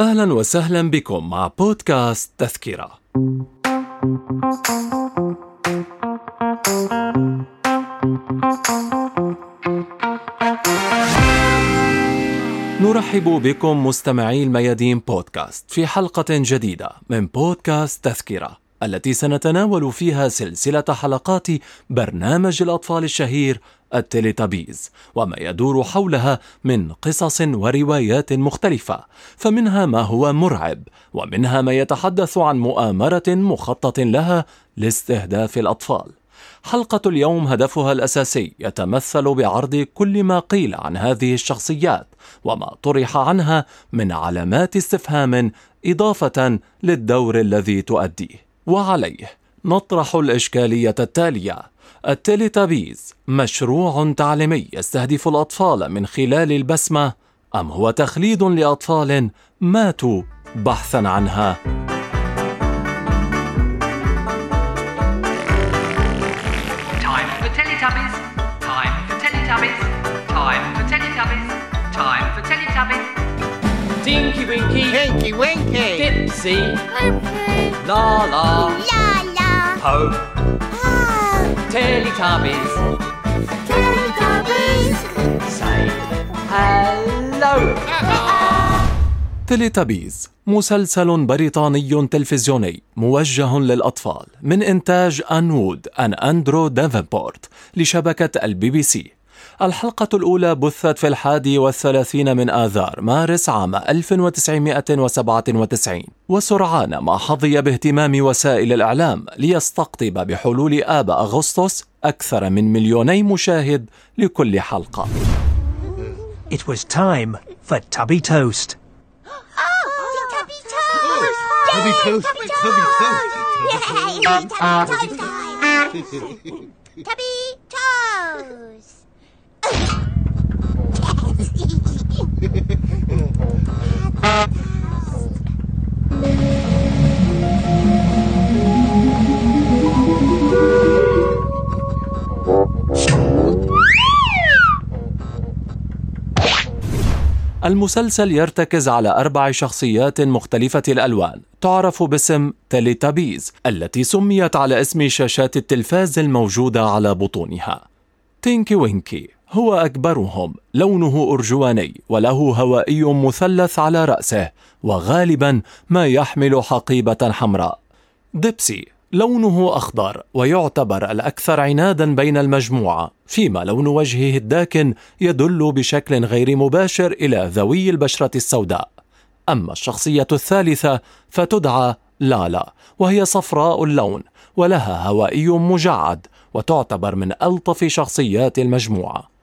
أهلا وسهلا بكم مع بودكاست تذكرة. نرحب بكم مستمعي الميادين بودكاست في حلقة جديدة من بودكاست تذكرة التي سنتناول فيها سلسلة حلقات برنامج الأطفال الشهير التليتابيز وما يدور حولها من قصص وروايات مختلفة فمنها ما هو مرعب ومنها ما يتحدث عن مؤامرة مخطط لها لاستهداف الأطفال. حلقة اليوم هدفها الأساسي يتمثل بعرض كل ما قيل عن هذه الشخصيات وما طرح عنها من علامات استفهام إضافة للدور الذي تؤديه. وعليه نطرح الإشكالية التالية. التليتابيز مشروع تعليمي يستهدف الأطفال من خلال البسمة أم هو تخليد لأطفال ماتوا بحثا عنها؟ Tinky Winky. Dipsy, La La, La la. Po, Ah, Teletubbies, Teletubbies. say hello. تيليتابيز مسلسل بريطاني تلفزيوني موجه للأطفال من إنتاج آن وود وأندرو دافنبورت لشبكة البي بي سي الحلقة الأولى بثت في الحادي والثلاثين من آذار مارس عام 1997 وسرعان ما حظي باهتمام وسائل الإعلام ليستقطب بحلول آب أغسطس أكثر من مليوني مشاهد لكل حلقة. It was time for Tubby Toast. Oh, Tubby Toast. المسلسل يرتكز على أربع شخصيات مختلفة الألوان تعرف باسم تيليتابيز التي سميت على اسم شاشات التلفاز الموجودة على بطونها. تينكي وينكي. هو أكبرهم لونه أرجواني وله هوائي مثلث على رأسه وغالبا ما يحمل حقيبة حمراء. ديبسي لونه أخضر ويعتبر الأكثر عنادا بين المجموعة فيما لون وجهه الداكن يدل بشكل غير مباشر إلى ذوي البشرة السوداء. أما الشخصية الثالثة فتدعى لالا وهي صفراء اللون ولها هوائي مجعد وتعتبر من ألطف شخصيات المجموعة.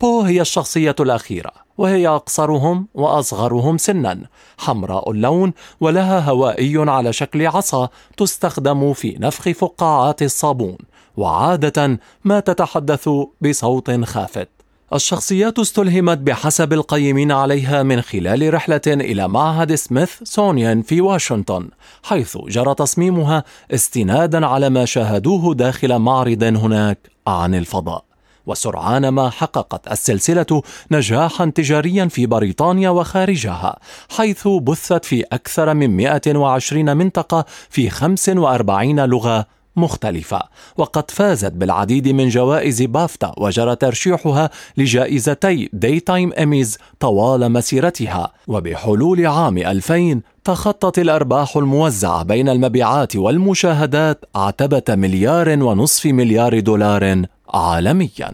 بو هي الشخصية الأخيرة وهي أقصرهم وأصغرهم سنا. حمراء اللون ولها هوائي على شكل عصا تستخدم في نفخ فقاعات الصابون. وعادة ما تتحدث بصوت خافت. الشخصيات استلهمت بحسب القيمين عليها من خلال رحلة إلى معهد سميث سونيان في واشنطن حيث جرى تصميمها استنادا على ما شاهدوه داخل معرض هناك عن الفضاء. وسرعان ما حققت السلسلة نجاحا تجاريا في بريطانيا وخارجها حيث بثت في أكثر من 120 منطقة في 45 لغة مختلفة. وقد فازت بالعديد من جوائز بافتا وجرى ترشيحها لجائزتي داي تايم إيميز طوال مسيرتها. وبحلول عام 2000 تخطت الأرباح الموزعة بين المبيعات والمشاهدات عتبة مليار ونصف مليار دولار عالميا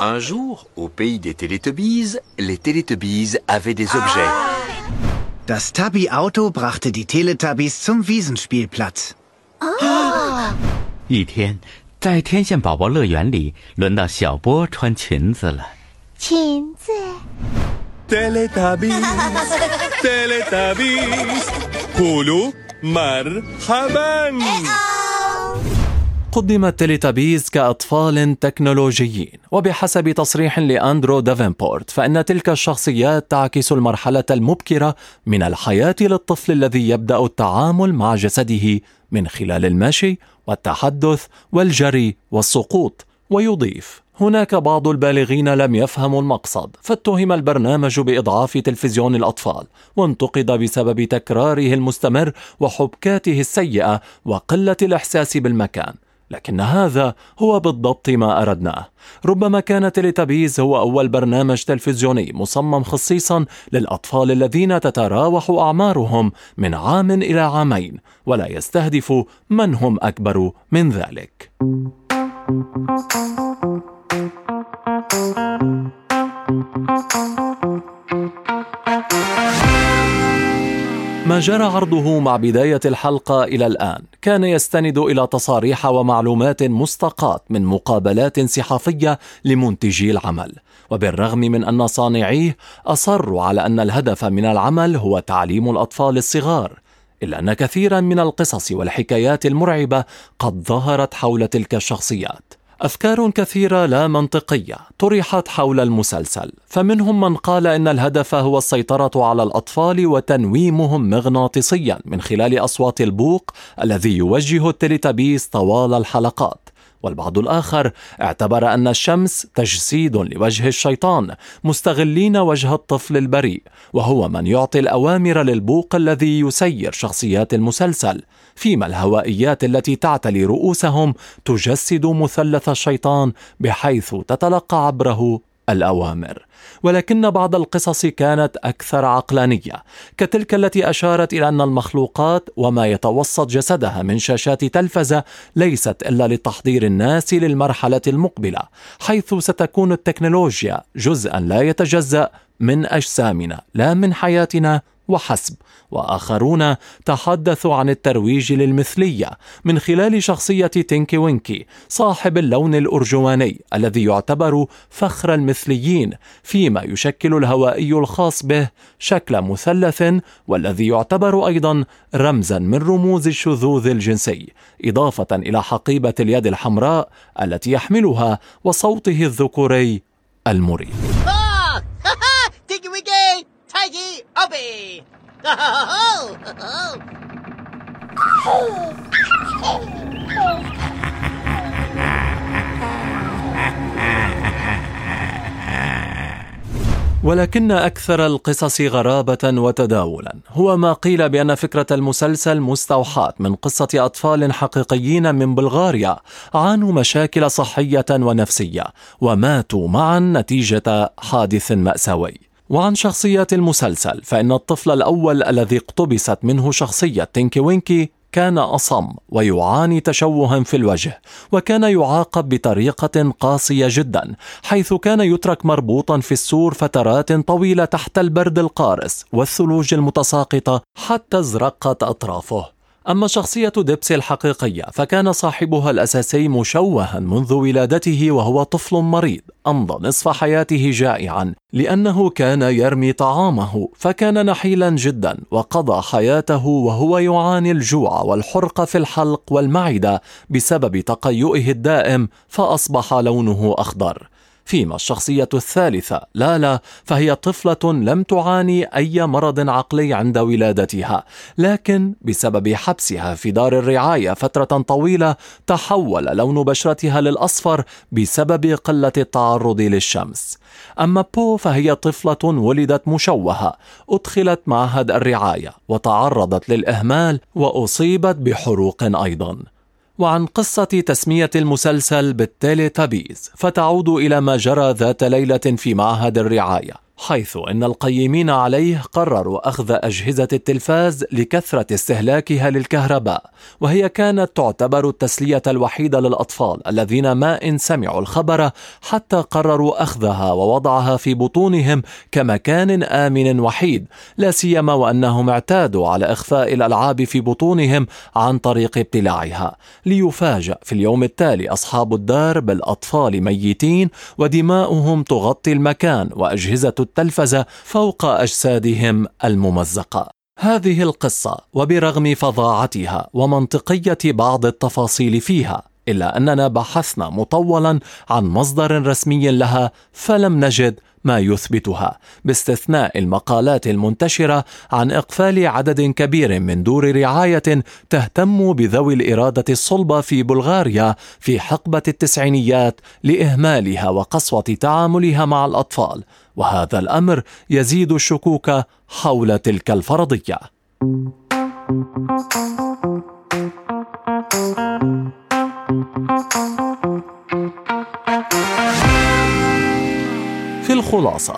Un jour, au pays des Teletubbies, les Teletubbies avaient des objets. Das Tubby-Auto brachte die Teletubbies zum Wiesenspielplatz. 一天，在天线宝宝乐园里，轮到小波穿裙子了。裙子。 تلتابيز تلتابيز قولوا مرحبا قدمت تيليتابيز كأطفال تكنولوجيين وبحسب تصريح لأندرو دافنبورت فإن تلك الشخصيات تعكس المرحلة المبكرة من الحياة للطفل الذي يبدأ التعامل مع جسده من خلال المشي والتحدث والجري والسقوط ويضيف هناك بعض البالغين لم يفهموا المقصد فاتهم البرنامج بإضعاف تلفزيون الأطفال وانتقد بسبب تكراره المستمر وحبكاته السيئة وقلة الإحساس بالمكان. لكن هذا هو بالضبط ما أردناه. ربما كان تيليتابيز هو أول برنامج تلفزيوني مصمم خصيصا للأطفال الذين تتراوح أعمارهم من عام إلى عامين ولا يستهدف من هم أكبر من ذلك. ما جرى عرضه مع بداية الحلقة إلى الآن. كان يستند إلى تصاريح ومعلومات مستقاة من مقابلات صحفية لمنتجي العمل. وبالرغم من أن صانعيه أصروا على أن الهدف من العمل هو تعليم الأطفال الصغار إلا أن كثيرا من القصص والحكايات المرعبة قد ظهرت حول تلك الشخصيات. أفكار كثيرة لا منطقية طرحت حول المسلسل، فمنهم من قال إن الهدف هو السيطرة على الأطفال وتنويمهم مغناطيسيا من خلال أصوات البوق الذي يوجه التليتابيس طوال الحلقات، والبعض الآخر اعتبر أن الشمس تجسيد لوجه الشيطان مستغلين وجه الطفل البريء وهو من يعطي الأوامر للبوق الذي يسير شخصيات المسلسل. فيما الهوائيات التي تعتلي رؤوسهم تجسد مثلث الشيطان بحيث تتلقى عبره الأوامر. ولكن بعض القصص كانت أكثر عقلانية كتلك التي أشارت إلى أن المخلوقات وما يتوسط جسدها من شاشات تلفزة ليست إلا لتحضير الناس للمرحلة المقبلة حيث ستكون التكنولوجيا جزءا لا يتجزأ من أجسامنا لا من حياتنا وحسب. وآخرون تحدثوا عن الترويج للمثلية من خلال شخصية تينكي وينكي صاحب اللون الأرجواني الذي يعتبر فخر المثليين فيما يشكل الهوائي الخاص به شكل مثلث والذي يعتبر أيضا رمزا من رموز الشذوذ الجنسي إضافة إلى حقيبة اليد الحمراء التي يحملها وصوته الذكوري المريب! ولكن أكثر القصص غرابة وتداولا. هو ما قيل بأن فكرة المسلسل مستوحاة من قصة أطفال حقيقيين من بلغاريا. عانوا مشاكل صحية ونفسية وماتوا معا نتيجة حادث مأساوي. وعن شخصيات المسلسل فإن الطفل الأول الذي اقتبست منه شخصية تينكي وينكي كان أصم ويعاني تشوها في الوجه وكان يعاقب بطريقة قاسية جدا حيث كان يترك مربوطا في السور فترات طويلة تحت البرد القارس والثلوج المتساقطة حتى ازرقت أطرافه. أما شخصية ديبسي الحقيقية فكان صاحبها الأساسي مشوها منذ ولادته وهو طفل مريض أمضى نصف حياته جائعا لأنه كان يرمي طعامه فكان نحيلا جدا وقضى حياته وهو يعاني الجوع والحرقة في الحلق والمعدة بسبب تقيؤه الدائم فأصبح لونه أخضر. فيما الشخصية الثالثة. لالا فهي طفلة لم تعاني أي مرض عقلي عند ولادتها. لكن بسبب حبسها في دار الرعاية فترة طويلة تحول لون بشرتها للأصفر بسبب قلة التعرض للشمس. أما بو فهي طفلة ولدت مشوهة. أدخلت معهد الرعاية وتعرضت للإهمال وأصيبت بحروق أيضا. وعن قصة تسمية المسلسل بالتيلي تابيز فتعود إلى ما جرى ذات ليلة في معهد الرعاية. حيث إن القيمين عليه قرروا أخذ أجهزة التلفاز لكثرة استهلاكها للكهرباء وهي كانت تعتبر التسلية الوحيدة للأطفال الذين ما إن سمعوا الخبر حتى قرروا أخذها ووضعها في بطونهم كمكان آمن وحيد لا سيما وأنهم اعتادوا على إخفاء الألعاب في بطونهم عن طريق ابتلاعها ليفاجأ في اليوم التالي أصحاب الدار بالأطفال ميتين ودماؤهم تغطي المكان وأجهزة التلفزة فوق أجسادهم الممزقة. هذه القصة وبرغم فظاعتها ومنطقية بعض التفاصيل فيها إلا أننا بحثنا مطولا عن مصدر رسمي لها فلم نجد ما يثبتها باستثناء المقالات المنتشرة عن إقفال عدد كبير من دور رعاية تهتم بذوي الإرادة الصلبة في بلغاريا في حقبة التسعينيات لإهمالها وقسوة تعاملها مع الأطفال. وهذا الأمر يزيد الشكوك حول تلك الفرضية. في الخلاصة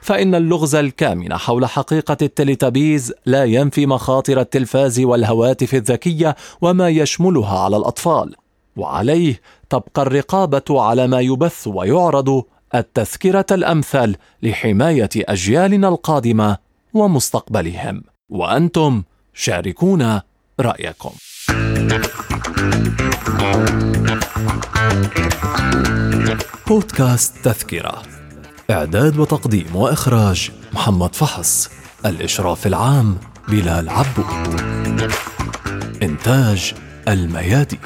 فإن اللغز الكامن حول حقيقة التليتابيز لا ينفي مخاطر التلفاز والهواتف الذكية وما يشملها على الأطفال وعليه تبقى الرقابة على ما يبث ويعرض التذكرة الأمثل لحماية أجيالنا القادمة ومستقبلهم. وأنتم شاركونا رأيكم. بودكاست تذكرة. إعداد وتقديم وإخراج محمد فحص. الإشراف العام بلال عبود إنتاج الميادين.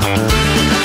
Thank